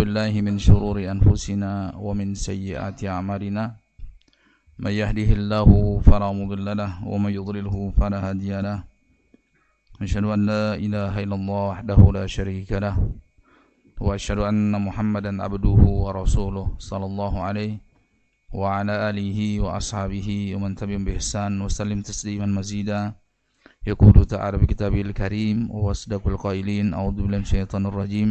بالله من شرور أنفسنا ومن سيئات أعمالنا. من يهده الله فلا مضل له ومن يضلله فلا هادي له. أشهد أن لا إله إلا الله وحده لا شريك له وأشهد أن محمدا عبده ورسوله صلى الله عليه وعلى آله وأصحابه ومن تبعهم بإحسان وسلم تسليما مزيدا. يقول تعالى بكتابه الكريم وأصدق القائلين أعوذ بالله من الشيطان الرجيم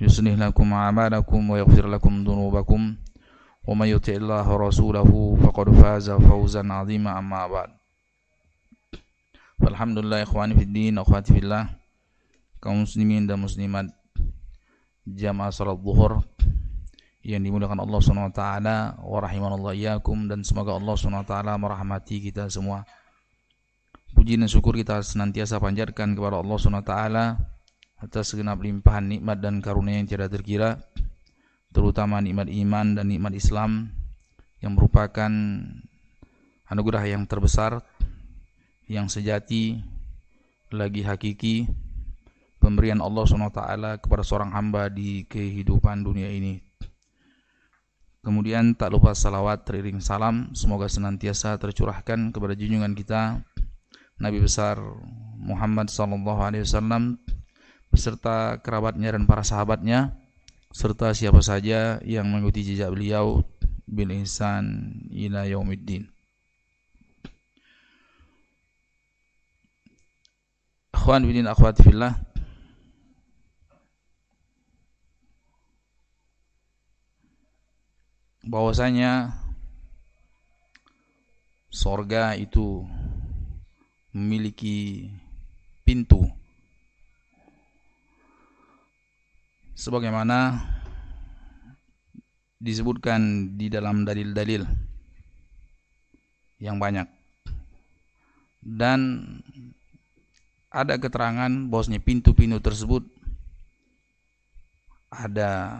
يصلح لكم أعمالكم ويغفر لكم ذنوبكم ومن يطع الله ورسوله فقد فاز فوزا عظيما أما بعد Alhamdulillah ikhwani fiddin akhwati fillah kaum muslimin dan muslimat jamaah salat zuhur yang dimuliakan Allah Subhanahu wa taala wa rahimanallahu iyyakum dan semoga Allah Subhanahu wa taala merahmati kita semua. Puji dan syukur kita senantiasa panjatkan kepada Allah Subhanahu wa taala atas segenap limpahan nikmat dan karunia yang tidak terkira terutama nikmat iman dan nikmat Islam yang merupakan anugerah yang terbesar yang sejati lagi hakiki pemberian Allah SWT kepada seorang hamba di kehidupan dunia ini. Kemudian tak lupa salawat teriring salam semoga senantiasa tercurahkan kepada junjungan kita Nabi besar Muhammad sallallahu alaihi wasallam beserta kerabatnya dan para sahabatnya serta siapa saja yang mengikuti jejak beliau bil ihsan ila yaumiddin. Ikhwan bidin akhwat fillah bahwasanya sorga itu memiliki pintu sebagaimana disebutkan di dalam dalil-dalil yang banyak. Dan ada keterangan bahwasanya pintu-pintu tersebut ada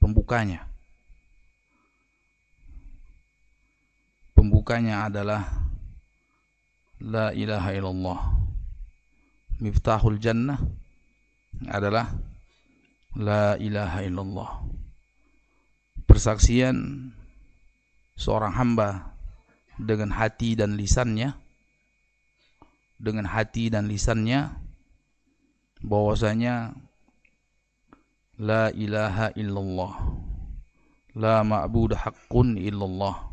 pembukanya. Pembukanya adalah la ilaha illallah. Miftahul jannah adalah la ilaha illallah. Persaksian seorang hamba dengan hati dan lisannya dengan hati dan lisannya bahwasanya la ilaha illallah la ma'budu haqqun illallah.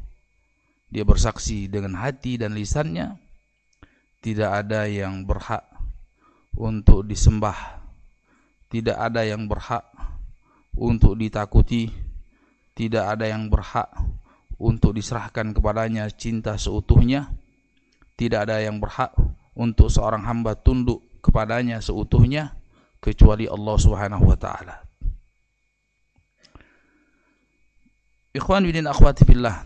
Dia bersaksi dengan hati dan lisannya. Tidak ada yang berhak untuk disembah tidak ada yang berhak untuk ditakuti. Tidak ada yang berhak untuk diserahkan kepadanya cinta seutuhnya. Tidak ada yang berhak untuk seorang hamba tunduk kepadanya seutuhnya kecuali Allah Subhanahu wa taala. Ikhwan bidin akhwati fillah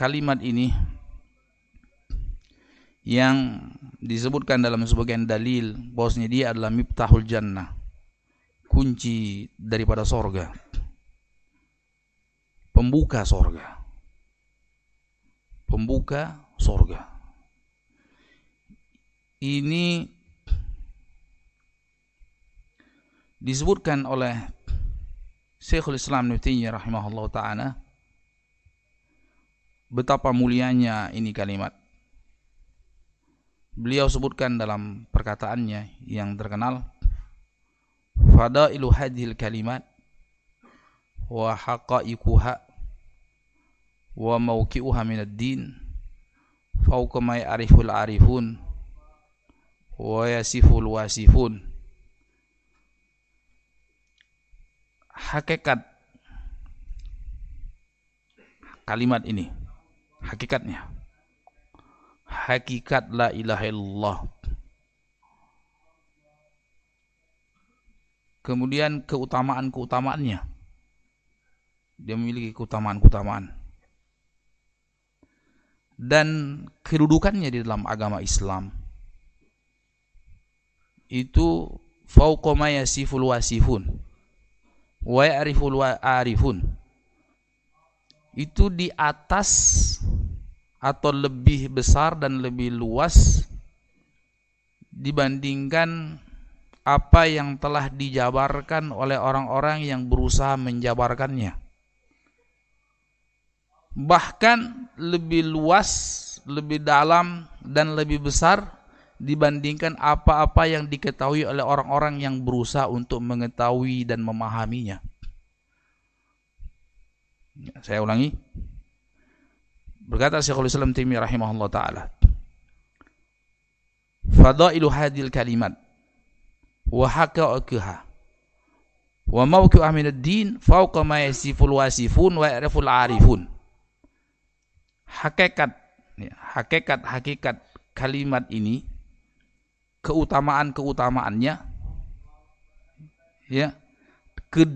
kalimat ini yang disebutkan dalam sebagian dalil bahwasanya dia adalah miftahul jannah kunci daripada sorga pembuka sorga pembuka sorga ini disebutkan oleh Syekhul Islam Nu'tiyya rahimahullah ta'ala betapa mulianya ini kalimat. Beliau sebutkan dalam perkataannya yang terkenal Fadailu hadhil kalimat wa haqa'iquha wa mawqi'uha minad din fawqa ma ya'riful 'arifun wa yasiful wasifun. Hakikat kalimat ini hakikatnya hakikat la ilaha illallah. Kemudian keutamaan-keutamaannya. Dia memiliki keutamaan-keutamaan. Dan kedudukannya di dalam agama Islam. Itu fauqa ma yasiful wasifun wa ya'riful arifun itu di atas atau lebih besar dan lebih luas dibandingkan apa yang telah dijabarkan oleh orang-orang yang berusaha menjabarkannya. Bahkan lebih luas, lebih dalam, dan lebih besar dibandingkan apa-apa yang diketahui oleh orang-orang yang berusaha untuk mengetahui dan memahaminya. Saya ulangi. Berkata Syekhul Islam Taimiyah rahimahullah taala. Fadailu hadil kalimat wa haqa'iqha wa mawqi'u min ad-din fawqa ma yasiful wasifun wa ya'riful arifun. Hakikat ya, hakikat hakikat kalimat ini keutamaan-keutamaannya ya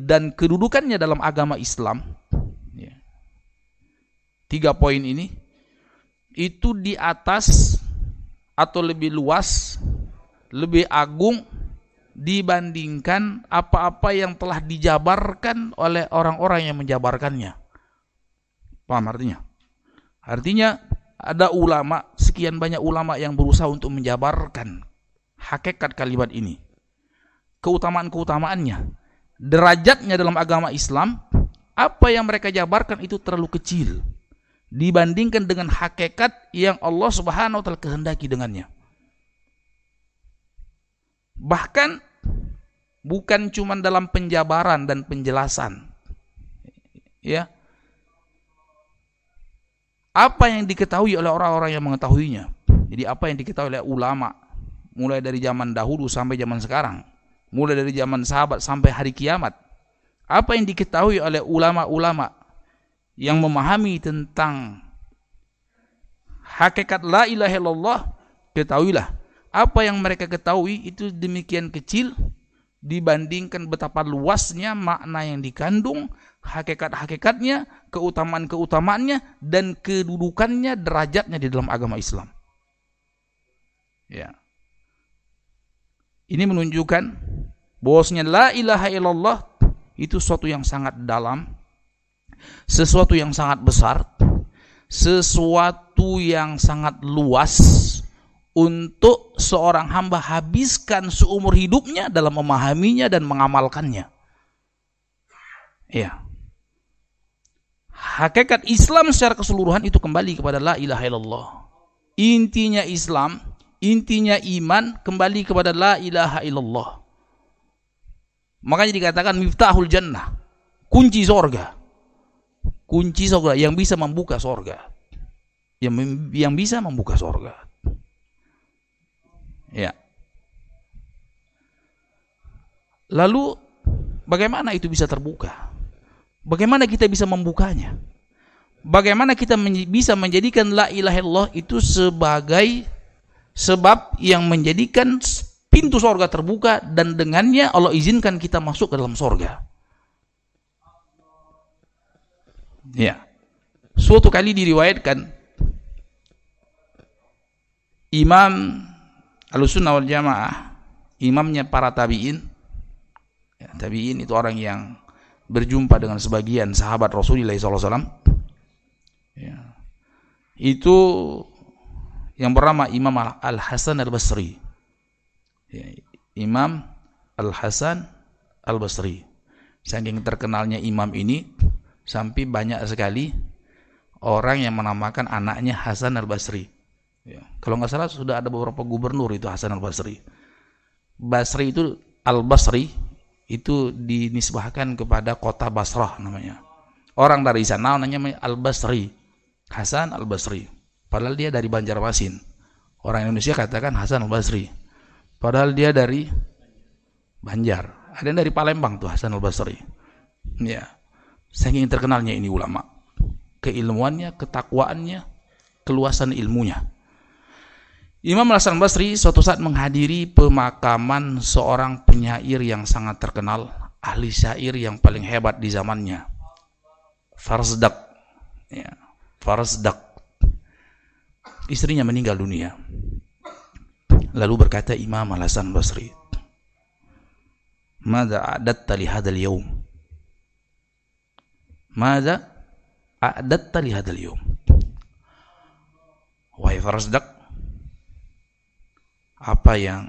dan kedudukannya dalam agama Islam tiga poin ini itu di atas atau lebih luas, lebih agung dibandingkan apa-apa yang telah dijabarkan oleh orang-orang yang menjabarkannya. Paham artinya? Artinya ada ulama, sekian banyak ulama yang berusaha untuk menjabarkan hakikat kalimat ini. Keutamaan-keutamaannya, derajatnya dalam agama Islam, apa yang mereka jabarkan itu terlalu kecil dibandingkan dengan hakikat yang Allah Subhanahu wa taala kehendaki dengannya. Bahkan bukan cuma dalam penjabaran dan penjelasan. Ya. Apa yang diketahui oleh orang-orang yang mengetahuinya. Jadi apa yang diketahui oleh ulama mulai dari zaman dahulu sampai zaman sekarang, mulai dari zaman sahabat sampai hari kiamat. Apa yang diketahui oleh ulama-ulama yang memahami tentang hakikat la ilaha illallah, ketahuilah apa yang mereka ketahui itu demikian kecil dibandingkan betapa luasnya makna yang dikandung, hakikat-hakikatnya, keutamaan-keutamaannya dan kedudukannya, derajatnya di dalam agama Islam. Ya. Ini menunjukkan bahwasanya la ilaha illallah itu sesuatu yang sangat dalam, sesuatu yang sangat besar, sesuatu yang sangat luas untuk seorang hamba habiskan seumur hidupnya dalam memahaminya dan mengamalkannya. Ya. Hakikat Islam secara keseluruhan itu kembali kepada la ilaha illallah. Intinya Islam, intinya iman kembali kepada la ilaha illallah. Makanya dikatakan miftahul jannah, kunci sorga kunci surga yang bisa membuka surga. Yang yang bisa membuka surga. Ya. Lalu bagaimana itu bisa terbuka? Bagaimana kita bisa membukanya? Bagaimana kita men bisa menjadikan la ilaha illallah itu sebagai sebab yang menjadikan pintu sorga terbuka dan dengannya Allah izinkan kita masuk ke dalam sorga Ya. Suatu kali diriwayatkan Imam Al-Sunnah wal Jamaah, imamnya para tabi'in. Ya, tabi'in itu orang yang berjumpa dengan sebagian sahabat Rasulullah SAW. Ya. Itu yang bernama Imam Al-Hasan Al-Basri. Ya, Imam Al-Hasan Al-Basri. Saking terkenalnya imam ini, sampai banyak sekali orang yang menamakan anaknya Hasan al Basri. Ya. Kalau nggak salah sudah ada beberapa gubernur itu Hasan al Basri. Basri itu al Basri itu dinisbahkan kepada kota Basrah namanya. Orang dari sana namanya al Basri, Hasan al Basri. Padahal dia dari Banjarmasin. Orang Indonesia katakan Hasan al Basri. Padahal dia dari Banjar. Ada yang dari Palembang tuh Hasan al Basri. Ya. Saking terkenalnya ini ulama. Keilmuannya, ketakwaannya, keluasan ilmunya. Imam Hasan Basri suatu saat menghadiri pemakaman seorang penyair yang sangat terkenal, ahli syair yang paling hebat di zamannya. Farzdak. Ya, Farzdak. Istrinya meninggal dunia. Lalu berkata Imam Al-Hasan Basri, "Mada a'datta li hadzal yawm?" A'datta li hadzal yawm? Wahai Farazdak, apa yang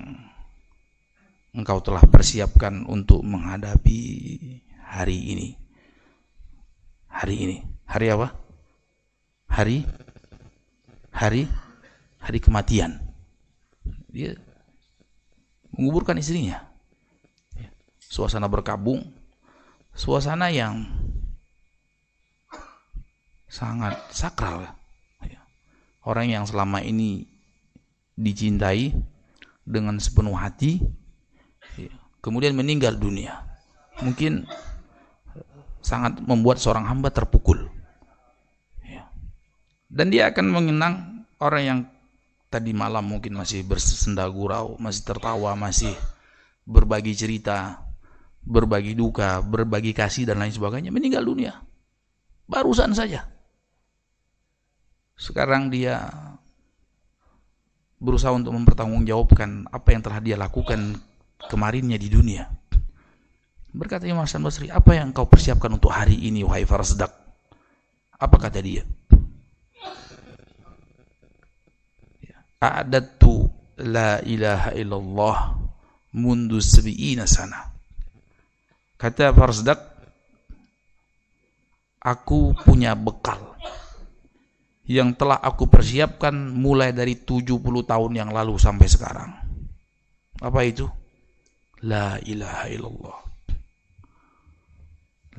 engkau telah persiapkan untuk menghadapi hari ini? Hari ini. Hari apa? Hari hari hari kematian dia menguburkan istrinya. Suasana berkabung, suasana yang sangat sakral. Orang yang selama ini dicintai dengan sepenuh hati, kemudian meninggal dunia. Mungkin sangat membuat seorang hamba terpukul. Dan dia akan mengenang orang yang tadi malam mungkin masih bersenda gurau, masih tertawa, masih berbagi cerita, berbagi duka, berbagi kasih dan lain sebagainya, meninggal dunia. Barusan saja. Sekarang dia berusaha untuk mempertanggungjawabkan apa yang telah dia lakukan kemarinnya di dunia. Berkata Imam Hasan Basri, apa yang kau persiapkan untuk hari ini, wahai Farazdak? Apa kata dia? a'adatu la ilaha illallah mundu sabi'ina sana. Kata Farzdak, aku punya bekal yang telah aku persiapkan mulai dari 70 tahun yang lalu sampai sekarang. Apa itu? La ilaha illallah.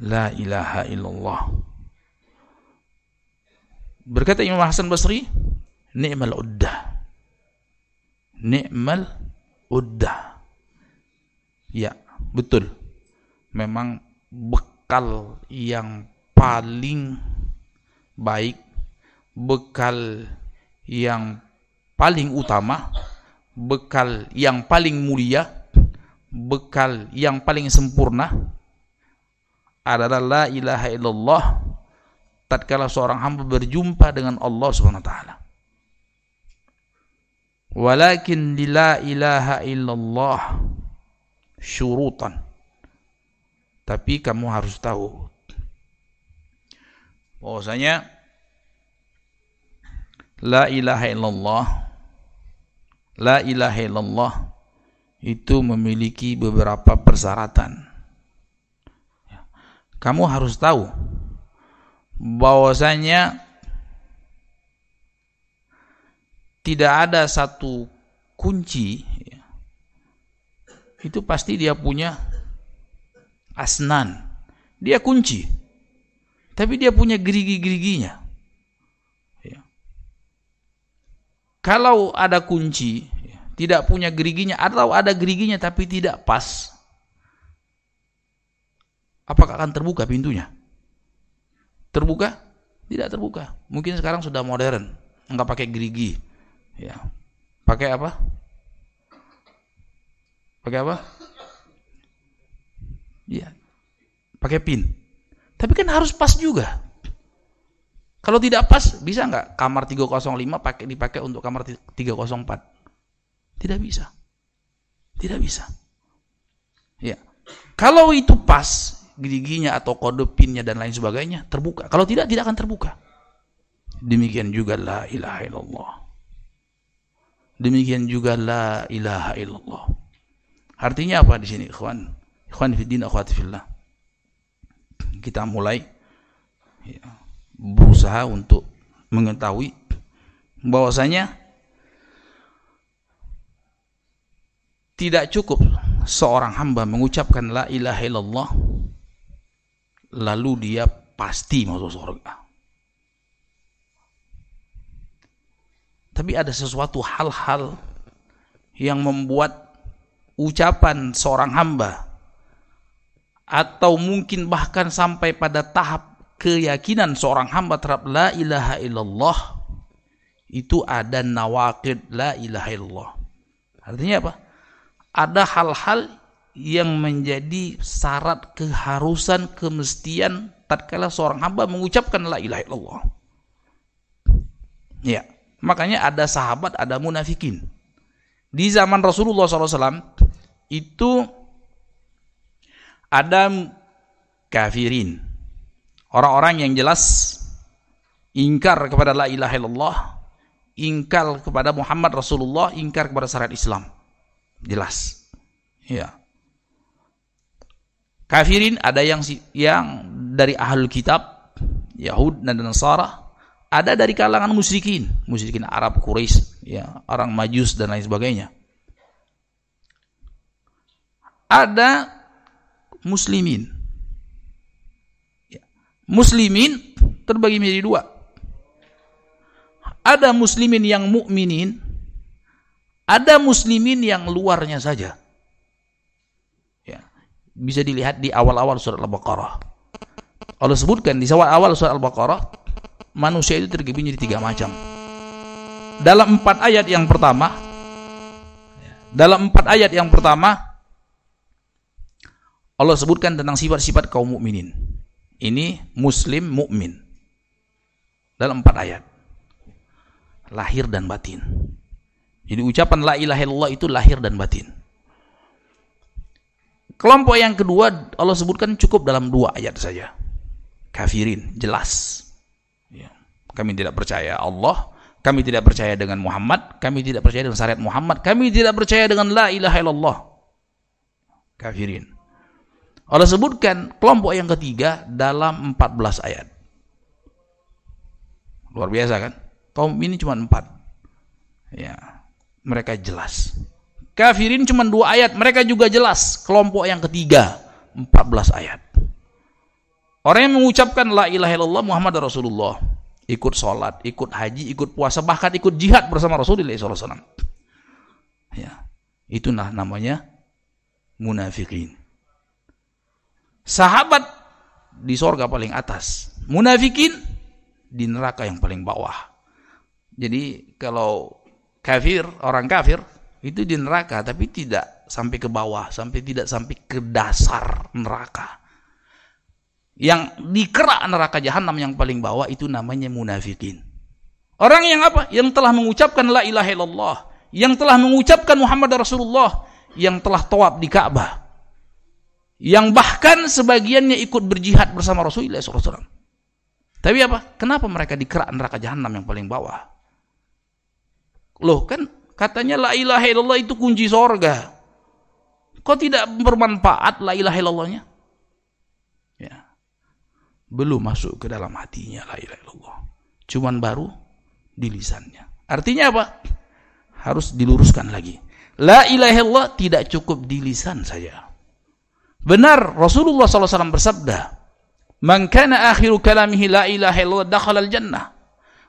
La ilaha illallah. Berkata Imam Hasan Basri, ni'mal uddah ni'mal uddah. Ya, betul. Memang bekal yang paling baik, bekal yang paling utama, bekal yang paling mulia, bekal yang paling sempurna adalah la ilaha illallah tatkala seorang hamba berjumpa dengan Allah Subhanahu wa taala. Walakin la ilaha illallah syurutan. Tapi kamu harus tahu bahwasanya la ilaha illallah. La ilaha illallah itu memiliki beberapa persyaratan. Kamu harus tahu bahwasanya tidak ada satu kunci ya, itu pasti dia punya asnan. Dia kunci tapi dia punya gerigi-geriginya ya. Kalau ada kunci ya, tidak punya geriginya atau ada geriginya tapi tidak pas apakah akan terbuka pintunya terbuka tidak terbuka mungkin sekarang sudah modern nggak pakai gerigi Ya. Pakai apa? Pakai apa? Iya. Pakai pin. Tapi kan harus pas juga. Kalau tidak pas, bisa nggak kamar 305 pakai dipakai untuk kamar 304? Tidak bisa. Tidak bisa. Ya. Kalau itu pas, giginya atau kode pinnya dan lain sebagainya terbuka. Kalau tidak, tidak akan terbuka. Demikian juga la ilaha illallah. Demikian juga la ilaha illallah. Artinya apa di sini, ikhwan? Ikhwan fiddin akhwati fillah. Kita mulai ya, berusaha untuk mengetahui bahwasanya tidak cukup seorang hamba mengucapkan la ilaha illallah lalu dia pasti masuk surga. Tapi ada sesuatu hal-hal yang membuat ucapan seorang hamba atau mungkin bahkan sampai pada tahap keyakinan seorang hamba terhadap la ilaha illallah itu ada nawaqid la ilaha illallah. Artinya apa? Ada hal-hal yang menjadi syarat keharusan kemestian tatkala seorang hamba mengucapkan la ilaha illallah. Ya, makanya ada sahabat, ada munafikin. Di zaman Rasulullah SAW itu ada kafirin. Orang-orang yang jelas ingkar kepada la ilaha illallah, ingkar kepada Muhammad Rasulullah, ingkar kepada syariat Islam. Jelas. Ya. Kafirin ada yang yang dari ahlul kitab, Yahud dan Nasara, ada dari kalangan musyrikin, musyrikin Arab, Quraisy, ya, orang Majus dan lain sebagainya. Ada muslimin. Ya. Muslimin terbagi menjadi dua. Ada muslimin yang mukminin, ada muslimin yang luarnya saja bisa dilihat di awal-awal surat Al-Baqarah. Allah sebutkan di awal surat Al-Baqarah, manusia itu terbagi menjadi tiga macam. Dalam empat ayat yang pertama, dalam empat ayat yang pertama, Allah sebutkan tentang sifat-sifat kaum mukminin. Ini muslim mukmin. Dalam empat ayat. Lahir dan batin. Jadi ucapan la ilaha illallah itu lahir dan batin. Kelompok yang kedua Allah sebutkan cukup dalam dua ayat saja. Kafirin, jelas. Ya. Kami tidak percaya Allah, kami tidak percaya dengan Muhammad, kami tidak percaya dengan syariat Muhammad, kami tidak percaya dengan la ilaha illallah. Kafirin. Allah sebutkan kelompok yang ketiga dalam 14 ayat. Luar biasa kan? Kaum ini cuma empat. Ya, mereka jelas. Kafirin cuma dua ayat, mereka juga jelas. Kelompok yang ketiga, 14 ayat. Orang yang mengucapkan la ilaha illallah Muhammad Rasulullah, ikut sholat, ikut haji, ikut puasa, bahkan ikut jihad bersama Rasulullah SAW. Ya, itu namanya munafikin. Sahabat di sorga paling atas, munafikin di neraka yang paling bawah. Jadi kalau kafir, orang kafir itu di neraka tapi tidak sampai ke bawah, sampai tidak sampai ke dasar neraka. Yang dikerak neraka jahanam yang paling bawah itu namanya munafikin. Orang yang apa? Yang telah mengucapkan la ilaha illallah, yang telah mengucapkan Muhammad Rasulullah, yang telah tawab di Ka'bah. Yang bahkan sebagiannya ikut berjihad bersama Rasulullah SAW. Tapi apa? Kenapa mereka dikerak neraka jahanam yang paling bawah? Loh kan Katanya la ilaha illallah itu kunci sorga. Kok tidak bermanfaat la ilaha illallahnya? Ya. Belum masuk ke dalam hatinya la ilaha illallah. Cuman baru di lisannya. Artinya apa? Harus diluruskan lagi. La ilaha illallah tidak cukup di lisan saja. Benar Rasulullah SAW bersabda, "Man kana akhiru kalamihi la ilaha illallah dakhala al-jannah."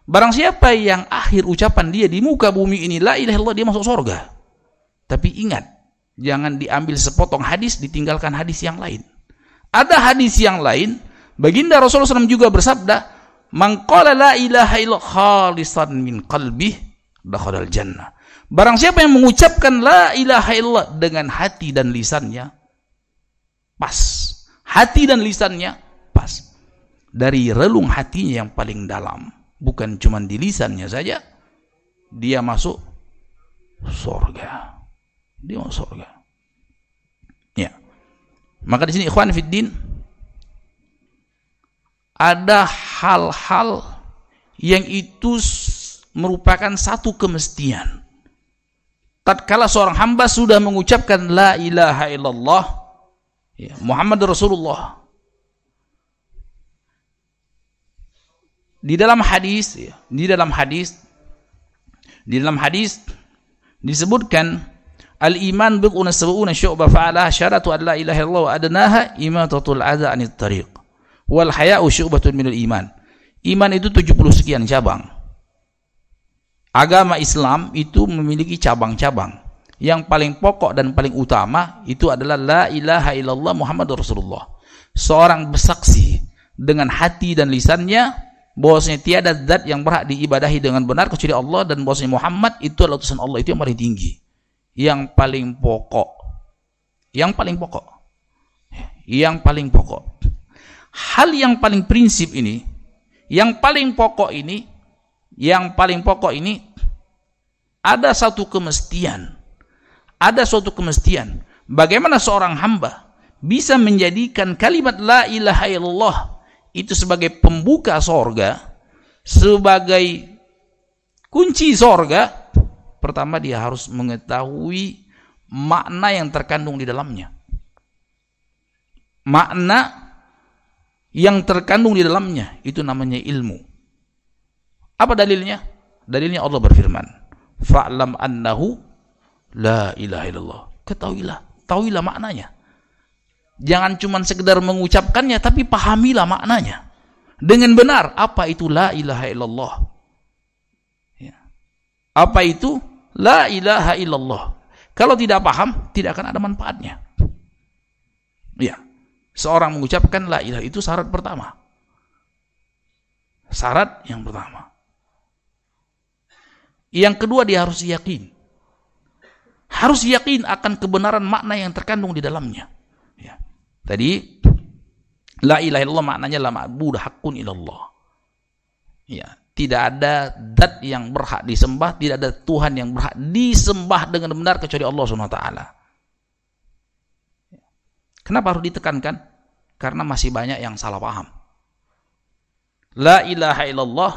Barang siapa yang akhir ucapan dia di muka bumi ini la ilaha illallah dia masuk surga. Tapi ingat, jangan diambil sepotong hadis ditinggalkan hadis yang lain. Ada hadis yang lain, baginda Rasulullah SAW juga bersabda, "Man qala la ilaha illallah khalisan min qalbih dakhalal jannah." Barang siapa yang mengucapkan la ilaha illallah dengan hati dan lisannya pas. Hati dan lisannya pas. Dari relung hatinya yang paling dalam. Bukan cuma di lisannya saja dia masuk surga dia masuk surga ya. Maka di sini ikhwan fiddin ada hal-hal yang itu merupakan satu kemestian. Tatkala seorang hamba sudah mengucapkan la ilaha illallah ya, Muhammad Rasulullah. Di dalam hadis ya, di dalam hadis di dalam hadis disebutkan al iman bid'un sab'una syu'bah fa'ala syaratu an la ilaha illallah wa adnaha imatatul adza anit tariq. Wal haya'u syu'batun minal iman. Iman itu 70 sekian cabang. Agama Islam itu memiliki cabang-cabang yang paling pokok dan paling utama itu adalah la ilaha illallah Muhammad Rasulullah. Seorang bersaksi dengan hati dan lisannya bahwasanya tiada zat yang berhak diibadahi dengan benar kecuali Allah dan bahwasanya Muhammad itu adalah utusan Allah itu yang paling tinggi. Yang paling pokok. Yang paling pokok. Yang paling pokok. Hal yang paling prinsip ini, yang paling pokok ini, yang paling pokok ini ada satu kemestian. Ada suatu kemestian. Bagaimana seorang hamba bisa menjadikan kalimat la ilaha illallah itu sebagai pembuka sorga, sebagai kunci sorga, pertama dia harus mengetahui makna yang terkandung di dalamnya. Makna yang terkandung di dalamnya itu namanya ilmu. Apa dalilnya? Dalilnya Allah berfirman, "Fa'lam annahu la ilaha illallah." Ketahuilah, tahuilah maknanya. Jangan cuma sekedar mengucapkannya tapi pahamilah maknanya. Dengan benar apa itu la ilaha illallah. Ya. Apa itu la ilaha illallah? Kalau tidak paham, tidak akan ada manfaatnya. Ya seorang mengucapkan la ilaha itu syarat pertama. Syarat yang pertama. Yang kedua dia harus yakin. Harus yakin akan kebenaran makna yang terkandung di dalamnya. Ya. Tadi la ilaha illallah maknanya la ma'budu haqqun ilallah. Ya, tidak ada zat yang berhak disembah, tidak ada Tuhan yang berhak disembah dengan benar kecuali Allah taala. Kenapa harus ditekankan? Karena masih banyak yang salah paham. La ilaha illallah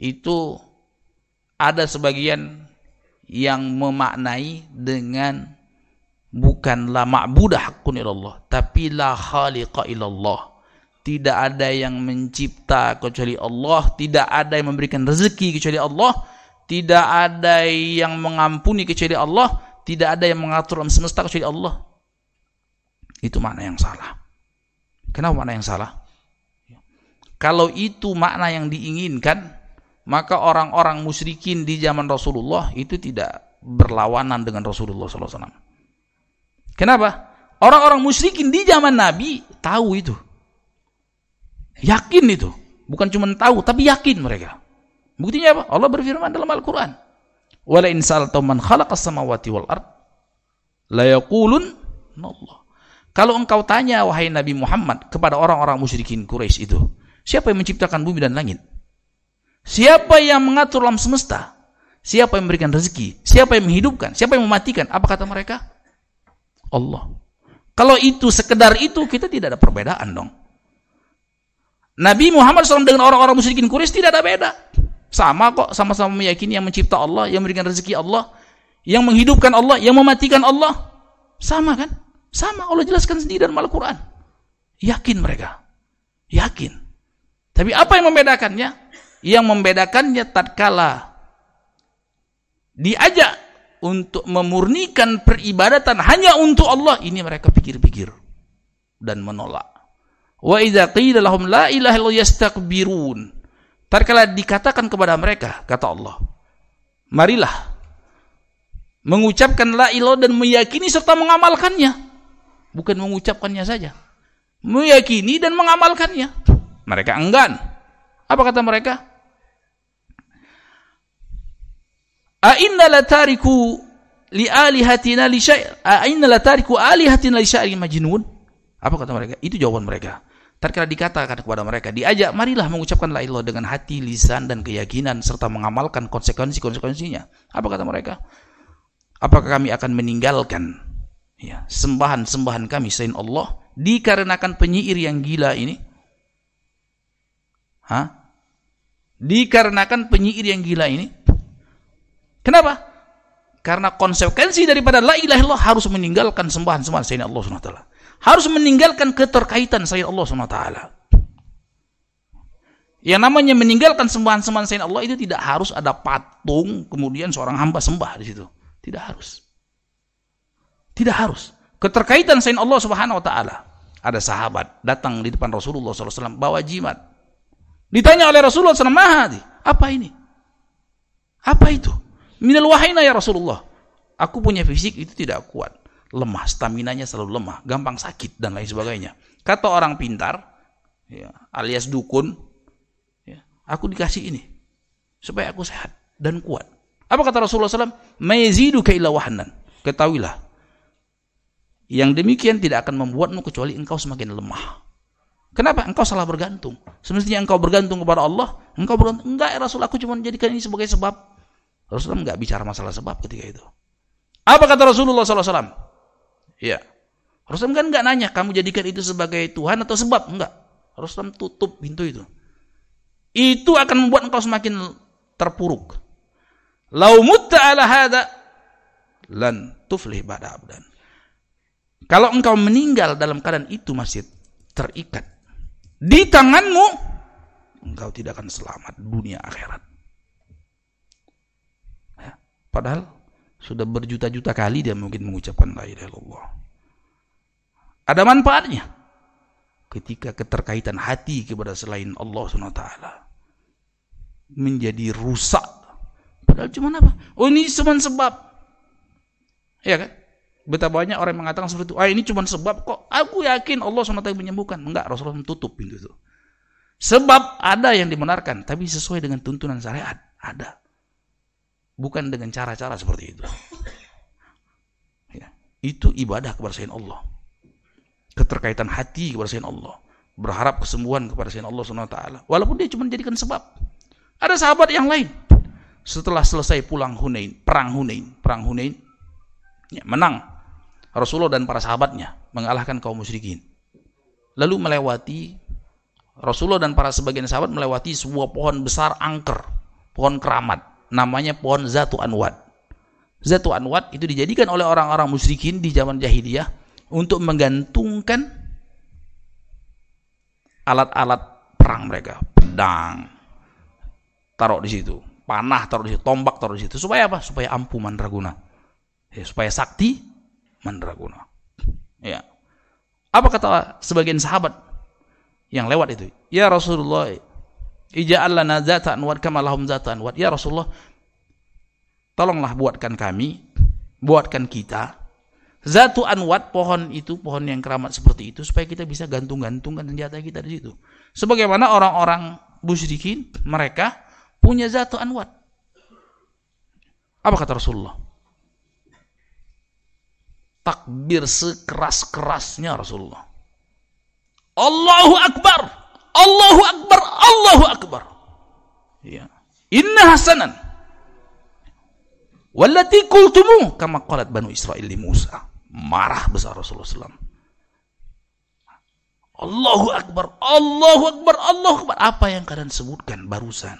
itu ada sebagian yang memaknai dengan bukan la ma'budah haqqun illallah, tapi la khaliqa illallah. Tidak ada yang mencipta kecuali Allah, tidak ada yang memberikan rezeki kecuali Allah, tidak ada yang mengampuni kecuali Allah, tidak ada yang mengatur alam semesta kecuali Allah. Itu makna yang salah. Kenapa makna yang salah? Kalau itu makna yang diinginkan, maka orang-orang musyrikin di zaman Rasulullah itu tidak berlawanan dengan Rasulullah SAW. Kenapa? Orang-orang musyrikin di zaman Nabi tahu itu. Yakin itu. Bukan cuma tahu, tapi yakin mereka. Buktinya apa? Allah berfirman dalam Al-Quran. Wala in man khalaqas samawati wal ard la yaqulun Allah. Kalau engkau tanya wahai Nabi Muhammad kepada orang-orang musyrikin Quraisy itu, siapa yang menciptakan bumi dan langit? Siapa yang mengatur alam semesta? Siapa yang memberikan rezeki? Siapa yang menghidupkan? Siapa yang mematikan? Apa kata mereka? Allah. Kalau itu sekedar itu kita tidak ada perbedaan dong. Nabi Muhammad SAW dengan orang-orang musyrikin Quraisy tidak ada beda. Sama kok, sama-sama meyakini yang mencipta Allah, yang memberikan rezeki Allah, yang menghidupkan Allah, yang mematikan Allah. Sama kan? Sama Allah jelaskan sendiri dalam Al-Quran. Yakin mereka. Yakin. Tapi apa yang membedakannya? Yang membedakannya tatkala diajak untuk memurnikan peribadatan hanya untuk Allah, ini mereka pikir-pikir dan menolak. Wa idza qila lahum la ilaha illallah yastakbirun. Tatkala dikatakan kepada mereka, kata Allah, marilah mengucapkan la ilaha dan meyakini serta mengamalkannya bukan mengucapkannya saja. Meyakini dan mengamalkannya. Mereka enggan. Apa kata mereka? A'inna latariku li alihatina li syai' a'inna latariku alihatina li syai' majnun? Apa kata mereka? Itu jawaban mereka. Tatkala dikatakan kepada mereka, diajak marilah mengucapkan la ilaha dengan hati, lisan dan keyakinan serta mengamalkan konsekuensi-konsekuensinya. Apa kata mereka? Apakah kami akan meninggalkan ya, sembahan-sembahan kami selain Allah dikarenakan penyair yang gila ini? Hah? Dikarenakan penyair yang gila ini? Kenapa? Karena konsekuensi daripada la ilaha illallah harus meninggalkan sembahan-sembahan selain Allah SWT. Harus meninggalkan keterkaitan selain Allah SWT. Yang namanya meninggalkan sembahan-sembahan selain Allah itu tidak harus ada patung kemudian seorang hamba sembah di situ. Tidak harus. Tidak harus. Keterkaitan selain Allah Subhanahu wa taala. Ada sahabat datang di depan Rasulullah SAW bawa jimat. Ditanya oleh Rasulullah SAW, Mahadi, apa ini? Apa itu? Minal wahina ya Rasulullah. Aku punya fisik itu tidak kuat. Lemah, staminanya selalu lemah, gampang sakit dan lain sebagainya. Kata orang pintar, ya, alias dukun, ya, aku dikasih ini. Supaya aku sehat dan kuat. Apa kata Rasulullah SAW? Mayazidu illa wahanan. Ketahuilah, yang demikian tidak akan membuatmu kecuali engkau semakin lemah. Kenapa? Engkau salah bergantung. Semestinya engkau bergantung kepada Allah. Engkau bergantung. Enggak ya Rasul, aku cuma jadikan ini sebagai sebab. Rasulullah enggak bicara masalah sebab ketika itu. Apa kata Rasulullah SAW? Ya. Rasulullah kan enggak nanya, kamu jadikan itu sebagai Tuhan atau sebab? Enggak. Rasulullah tutup pintu itu. Itu akan membuat engkau semakin terpuruk. Lau mutta ala hada lan tuflih ba'da abdan. Kalau engkau meninggal dalam keadaan itu masih terikat di tanganmu, engkau tidak akan selamat dunia akhirat. Ya, padahal sudah berjuta-juta kali dia mungkin mengucapkan la ilaha illallah. Ada manfaatnya ketika keterkaitan hati kepada selain Allah SWT menjadi rusak. Padahal cuma apa? Oh ini cuma sebab. Ya kan? Betapa banyak orang yang mengatakan seperti itu. Ah ini cuma sebab kok. Aku yakin Allah SWT menyembuhkan. Enggak, Rasulullah tutup pintu itu. Sebab ada yang dibenarkan. Tapi sesuai dengan tuntunan syariat. Ada. Bukan dengan cara-cara seperti itu. Ya. Itu ibadah kepada Allah. Keterkaitan hati kepada Allah. Berharap kesembuhan kepada Allah SWT. Walaupun dia cuma jadikan sebab. Ada sahabat yang lain. Setelah selesai pulang Hunain. Perang Hunain. Perang Hunain. Ya, menang Rasulullah dan para sahabatnya mengalahkan kaum musyrikin. Lalu melewati Rasulullah dan para sebagian sahabat melewati sebuah pohon besar angker, pohon keramat, namanya pohon Zatu Anwad. Zatu Anwad itu dijadikan oleh orang-orang musyrikin di zaman jahiliyah untuk menggantungkan alat-alat perang mereka, pedang taruh di situ, panah taruh di situ, tombak taruh di situ. Supaya apa? Supaya ampuh mandraguna. Ya, supaya sakti mandraguna. Ya. Apa kata sebagian sahabat yang lewat itu? Ya Rasulullah, ija'al lana zata anwad kama lahum zata anwad. Ya Rasulullah, tolonglah buatkan kami, buatkan kita zatu anwad pohon itu, pohon yang keramat seperti itu supaya kita bisa gantung-gantungkan senjata kita di situ. Sebagaimana orang-orang musyrikin mereka punya zatu anwad. Apa kata Rasulullah? Takbir sekeras-kerasnya Rasulullah. Allahu Akbar, Allahu Akbar, Allahu Akbar. Ya. Inna hasanan. Wallati kultumu kama qalat Banu Israel li Musa. Marah besar Rasulullah SAW. Allahu Akbar, Allahu Akbar, Allahu Akbar. Apa yang kalian sebutkan barusan?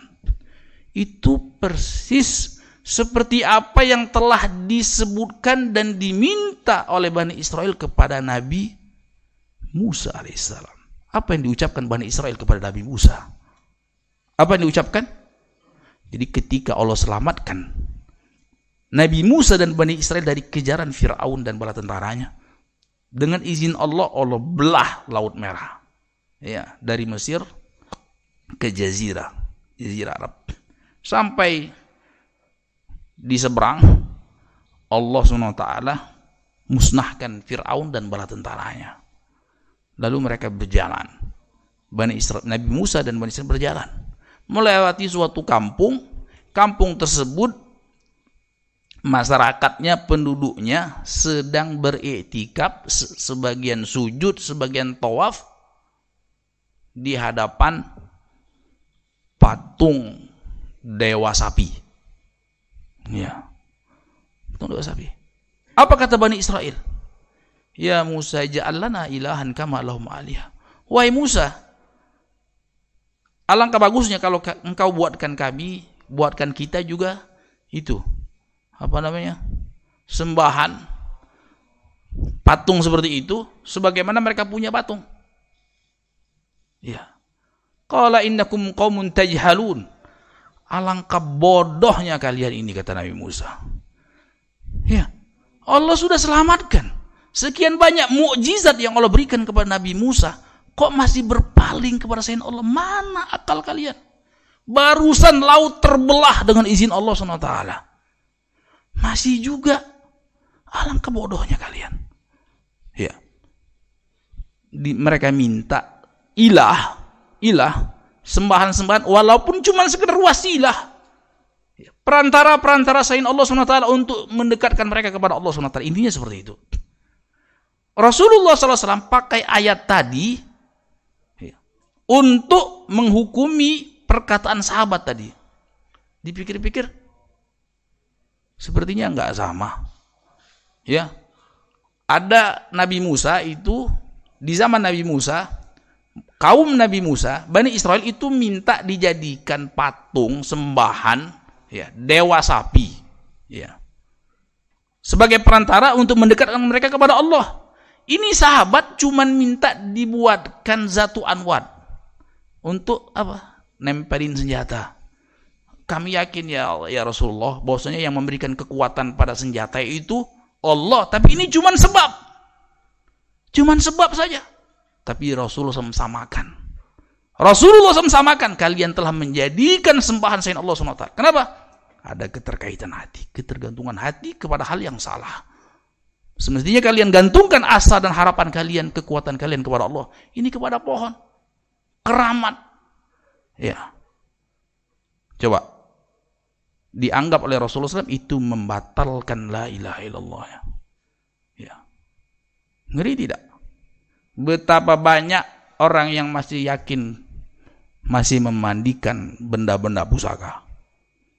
Itu persis seperti apa yang telah disebutkan dan diminta oleh Bani Israel kepada Nabi Musa alaihissalam. Apa yang diucapkan Bani Israel kepada Nabi Musa? Apa yang diucapkan? Jadi ketika Allah selamatkan Nabi Musa dan Bani Israel dari kejaran Fir'aun dan bala tentaranya, dengan izin Allah, Allah belah Laut Merah. Ya, dari Mesir ke Jazirah, Jazirah Arab. Sampai di seberang Allah SWT musnahkan Fir'aun dan bala tentaranya. Lalu mereka berjalan. Bani Israel, Nabi Musa dan Bani Israel berjalan. Melewati suatu kampung. Kampung tersebut masyarakatnya, penduduknya sedang beriktikaf, sebagian sujud, sebagian tawaf di hadapan patung dewa sapi. Ya. Tunduk sapi. Apa kata Bani Israel? Ya Musa ja'allana ilahan kama lahum alihah. Wahai Musa, alangkah bagusnya kalau engkau buatkan kami, buatkan kita juga itu. Apa namanya? Sembahan patung seperti itu sebagaimana mereka punya patung. Ya. Qala innakum qaumun tajhalun. Alangkah bodohnya kalian ini kata Nabi Musa. Ya. Allah sudah selamatkan. Sekian banyak mukjizat yang Allah berikan kepada Nabi Musa. Kok masih berpaling kepada selain Allah? Mana akal kalian? Barusan laut terbelah dengan izin Allah SWT. Masih juga. Alangkah bodohnya kalian. Ya. Di, mereka minta ilah. Ilah sembahan-sembahan walaupun cuma sekedar wasilah perantara-perantara selain Allah SWT untuk mendekatkan mereka kepada Allah SWT intinya seperti itu Rasulullah SAW pakai ayat tadi ya, untuk menghukumi perkataan sahabat tadi. Dipikir-pikir, sepertinya nggak sama. Ya, ada Nabi Musa itu di zaman Nabi Musa, kaum Nabi Musa, Bani Israel itu minta dijadikan patung sembahan, ya, dewa sapi, ya, sebagai perantara untuk mendekatkan mereka kepada Allah. Ini sahabat cuman minta dibuatkan zatu anwat untuk apa? Nempelin senjata. Kami yakin ya ya Rasulullah bahwasanya yang memberikan kekuatan pada senjata itu Allah, tapi ini cuman sebab. Cuman sebab saja. Tapi Rasulullah SAW samakan. Rasulullah SAW samakan kalian telah menjadikan sembahan selain Allah SWT. Kenapa? Ada keterkaitan hati, ketergantungan hati kepada hal yang salah. Semestinya kalian gantungkan asa dan harapan kalian, kekuatan kalian kepada Allah. Ini kepada pohon. Keramat. Ya. Coba. Dianggap oleh Rasulullah SAW itu membatalkan la ilaha illallah. Ya. ya. Ngeri tidak? Betapa banyak orang yang masih yakin masih memandikan benda-benda pusaka.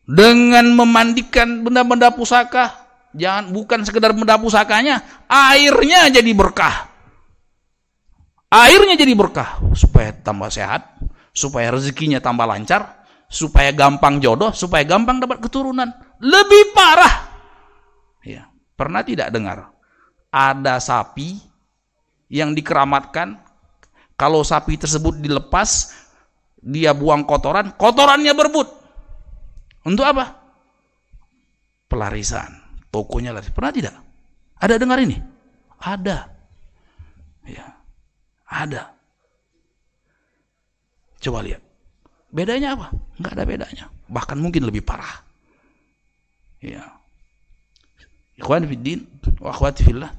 Dengan memandikan benda-benda pusaka, Jangan bukan sekedar benda pusakanya, airnya jadi berkah. Airnya jadi berkah supaya tambah sehat, supaya rezekinya tambah lancar, supaya gampang jodoh, supaya gampang dapat keturunan. Lebih parah. Ya, pernah tidak dengar ada sapi yang dikeramatkan kalau sapi tersebut dilepas dia buang kotoran, kotorannya berbut. Untuk apa? Pelarisan tokonya lari. Pernah tidak? Ada dengar ini? Ada. Ya. Ada. Coba lihat. Bedanya apa? Enggak ada bedanya. Bahkan mungkin lebih parah. Ya. Ikhwan fiddin wa akhwati fillah.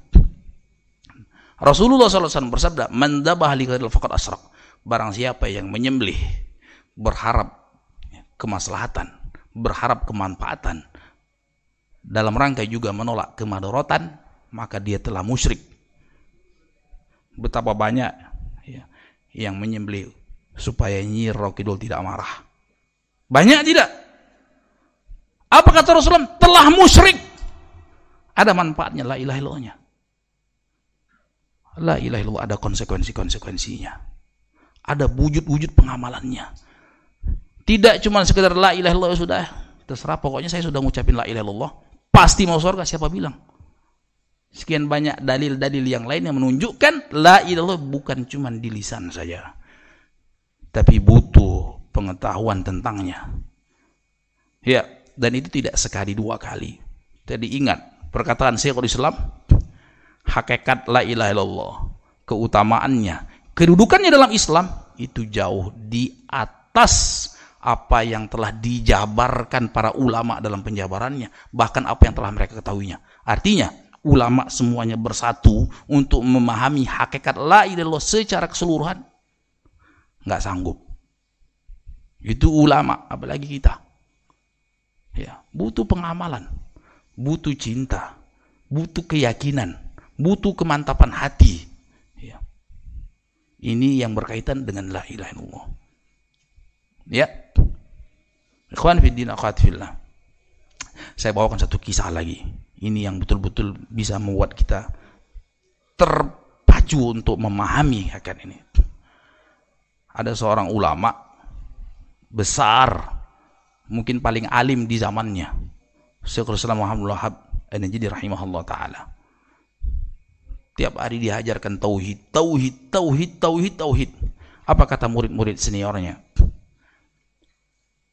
Rasulullah SAW bersabda, "Man dzabah li faqad asrak." Barang siapa yang menyembelih berharap kemaslahatan, berharap kemanfaatan, dalam rangka juga menolak kemadorotan, maka dia telah musyrik. Betapa banyak ya, yang menyembelih supaya Nyi Rokidul tidak marah. Banyak tidak? Apa kata Rasulullah? Telah musyrik. Ada manfaatnya la ilaha illallahnya. La ilaha illallah ada konsekuensi-konsekuensinya. Ada wujud-wujud pengamalannya. Tidak cuma sekedar la ilaha illallah sudah terserah. Pokoknya saya sudah ngucapin la ilaha illallah. Pasti mau surga siapa bilang? Sekian banyak dalil-dalil yang lain yang menunjukkan la ilallah bukan cuma di lisan saja tapi butuh pengetahuan tentangnya. Ya dan itu tidak sekali dua kali. Jadi ingat perkataan Syekhul Islam hakikat la ilaha illallah keutamaannya kedudukannya dalam Islam itu jauh di atas apa yang telah dijabarkan para ulama dalam penjabarannya, bahkan apa yang telah mereka ketahuinya. Artinya, ulama semuanya bersatu untuk memahami hakikat la ilaha secara keseluruhan. Nggak sanggup. Itu ulama, apalagi kita. Ya, butuh pengamalan, butuh cinta, butuh keyakinan, butuh kemantapan hati. Ya. Ini yang berkaitan dengan la ilaha illallah. Ya. Ikhwan fiddin akhwat. Saya bawakan satu kisah lagi. Ini yang betul-betul bisa membuat kita terpacu untuk memahami hakikat ini. Ada seorang ulama besar, mungkin paling alim di zamannya. Syekhul Islam Muhammad Wahab jadi rahimahullah taala. Tiap hari diajarkan tauhid, tauhid, tauhid, tauhid, tauhid. Apa kata murid-murid seniornya?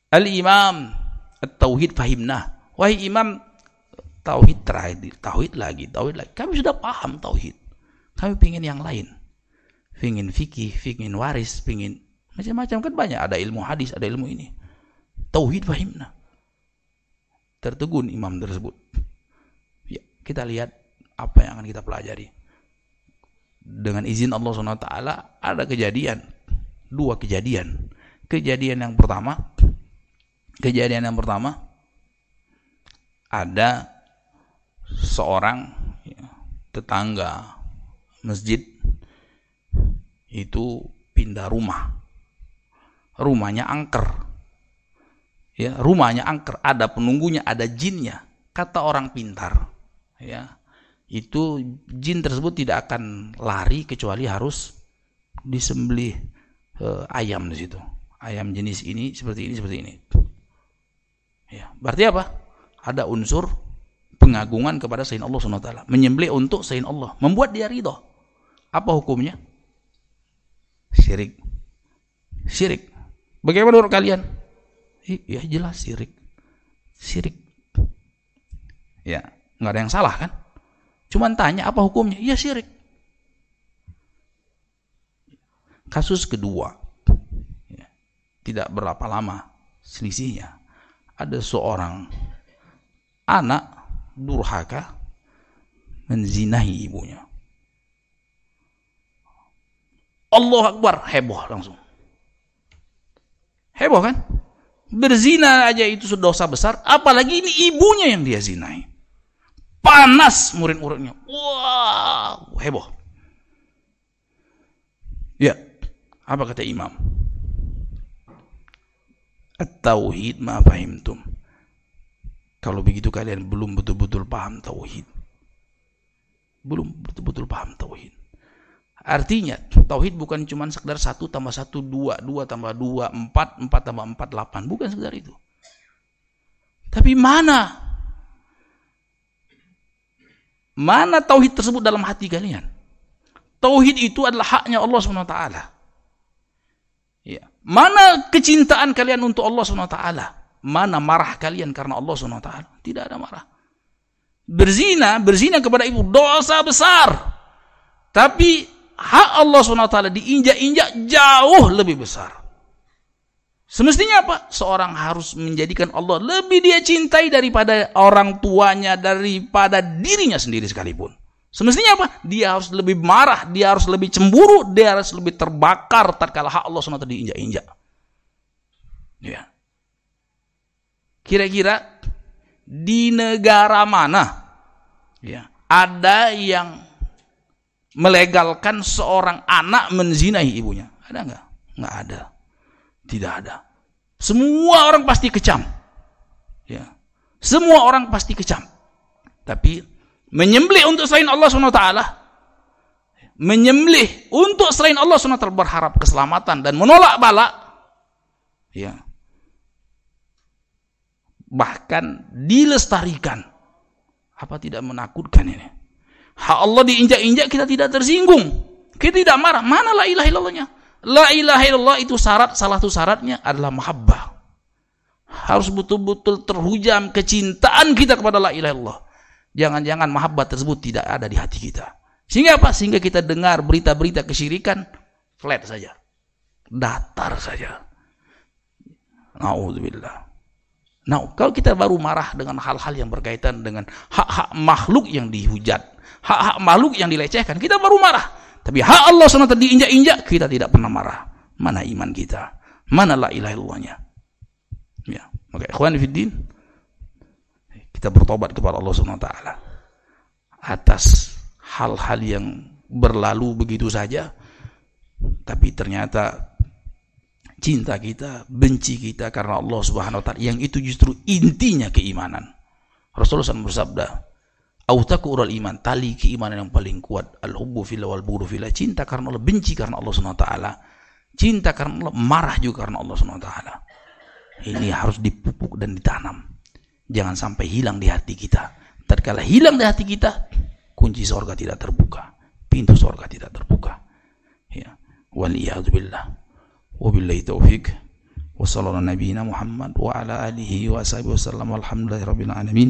Al-Imam Tauhid fahimnah. Wahai Imam, Tauhid terakhir, Tauhid lagi, Tauhid lagi. Kami sudah paham Tauhid. Kami pingin yang lain. Pingin fikih, pingin waris, pingin macam-macam kan banyak. Ada ilmu hadis, ada ilmu ini. Tauhid fahimnah. Tertegun imam tersebut. Ya, kita lihat apa yang akan kita pelajari. Dengan izin Allah SWT ada kejadian. Dua kejadian. Kejadian yang pertama, Kejadian yang pertama ada seorang tetangga masjid itu pindah rumah rumahnya angker. Ya, rumahnya angker, ada penunggunya, ada jinnya. Kata orang pintar, ya. Itu jin tersebut tidak akan lari kecuali harus disembelih eh, ayam di situ. Ayam jenis ini seperti ini seperti ini. Ya, berarti apa? Ada unsur pengagungan kepada selain Allah SWT. Menyembelih untuk selain Allah. Membuat dia ridho. Apa hukumnya? Syirik. Syirik. Bagaimana menurut kalian? Ya jelas syirik. Syirik. Ya, nggak ada yang salah kan? Cuman tanya apa hukumnya? Ya syirik. Kasus kedua. Ya, tidak berapa lama selisihnya. Ada seorang anak durhaka menzinahi ibunya. Allah Akbar, heboh langsung. Heboh kan? Berzina aja itu sudah dosa besar, apalagi ini ibunya yang dia zinai. Panas murid-muridnya. Wah, heboh. Ya, apa kata imam? At-tauhid ma fahimtum. Kalau begitu kalian belum betul-betul paham tauhid. Belum betul-betul paham tauhid. Artinya tauhid bukan cuma sekedar satu tambah satu dua, dua tambah dua empat, empat tambah empat delapan, bukan sekedar itu. Tapi mana? Mana tauhid tersebut dalam hati kalian? Tauhid itu adalah haknya Allah swt. Ya. Mana kecintaan kalian untuk Allah swt? Mana marah kalian karena Allah SWT? Tidak ada marah. Berzina, berzina kepada ibu dosa besar. Tapi hak Allah SWT diinjak-injak jauh lebih besar. Semestinya apa? Seorang harus menjadikan Allah lebih dia cintai daripada orang tuanya, daripada dirinya sendiri sekalipun. Semestinya apa? Dia harus lebih marah, dia harus lebih cemburu, dia harus lebih terbakar tatkala hak Allah SWT diinjak-injak. Ya. Kira-kira di negara mana ya ada yang melegalkan seorang anak menzinai ibunya? Ada nggak? Nggak ada. Tidak ada. Semua orang pasti kecam. Ya. Semua orang pasti kecam. Tapi menyembelih untuk selain Allah SWT menyembelih untuk selain Allah SWT berharap keselamatan dan menolak bala ya bahkan dilestarikan. Apa tidak menakutkan ini? Hak Allah diinjak-injak kita tidak tersinggung. Kita tidak marah. Mana la ilaha? La ilaha illallah itu syarat, salah satu syaratnya adalah mahabbah. Harus betul-betul terhujam kecintaan kita kepada la ilaha illallah. Jangan-jangan mahabbah tersebut tidak ada di hati kita. Sehingga apa? Sehingga kita dengar berita-berita kesyirikan flat saja. Datar saja. Nauzubillah. Nah, kalau kita baru marah dengan hal-hal yang berkaitan dengan hak-hak makhluk yang dihujat, hak-hak makhluk yang dilecehkan, kita baru marah. Tapi hak Allah SWT diinjak-injak, kita tidak pernah marah. Mana iman kita? Mana la ilaha illallahnya? Ya, maka ikhwan fiddin, kita bertobat kepada Allah SWT atas hal-hal yang berlalu begitu saja, tapi ternyata cinta kita, benci kita karena Allah Subhanahu taala yang itu justru intinya keimanan. Rasulullah SAW bersabda, autaku ural iman tali keimanan yang paling kuat. Al hubbu fillah wal buru fillah cinta karena Allah benci karena Allah subhanahu wa taala. Cinta karena Allah marah juga karena Allah subhanahu wa taala. Ini harus dipupuk dan ditanam. Jangan sampai hilang di hati kita. Tatkala hilang di hati kita kunci surga tidak terbuka. Pintu surga tidak terbuka. Ya. Waliyadzubillah wabillahi taufik wa sallallahu nabiyina Muhammad wa ala alihi wa sahbihi wasallam walhamdulillahi rabbil alamin.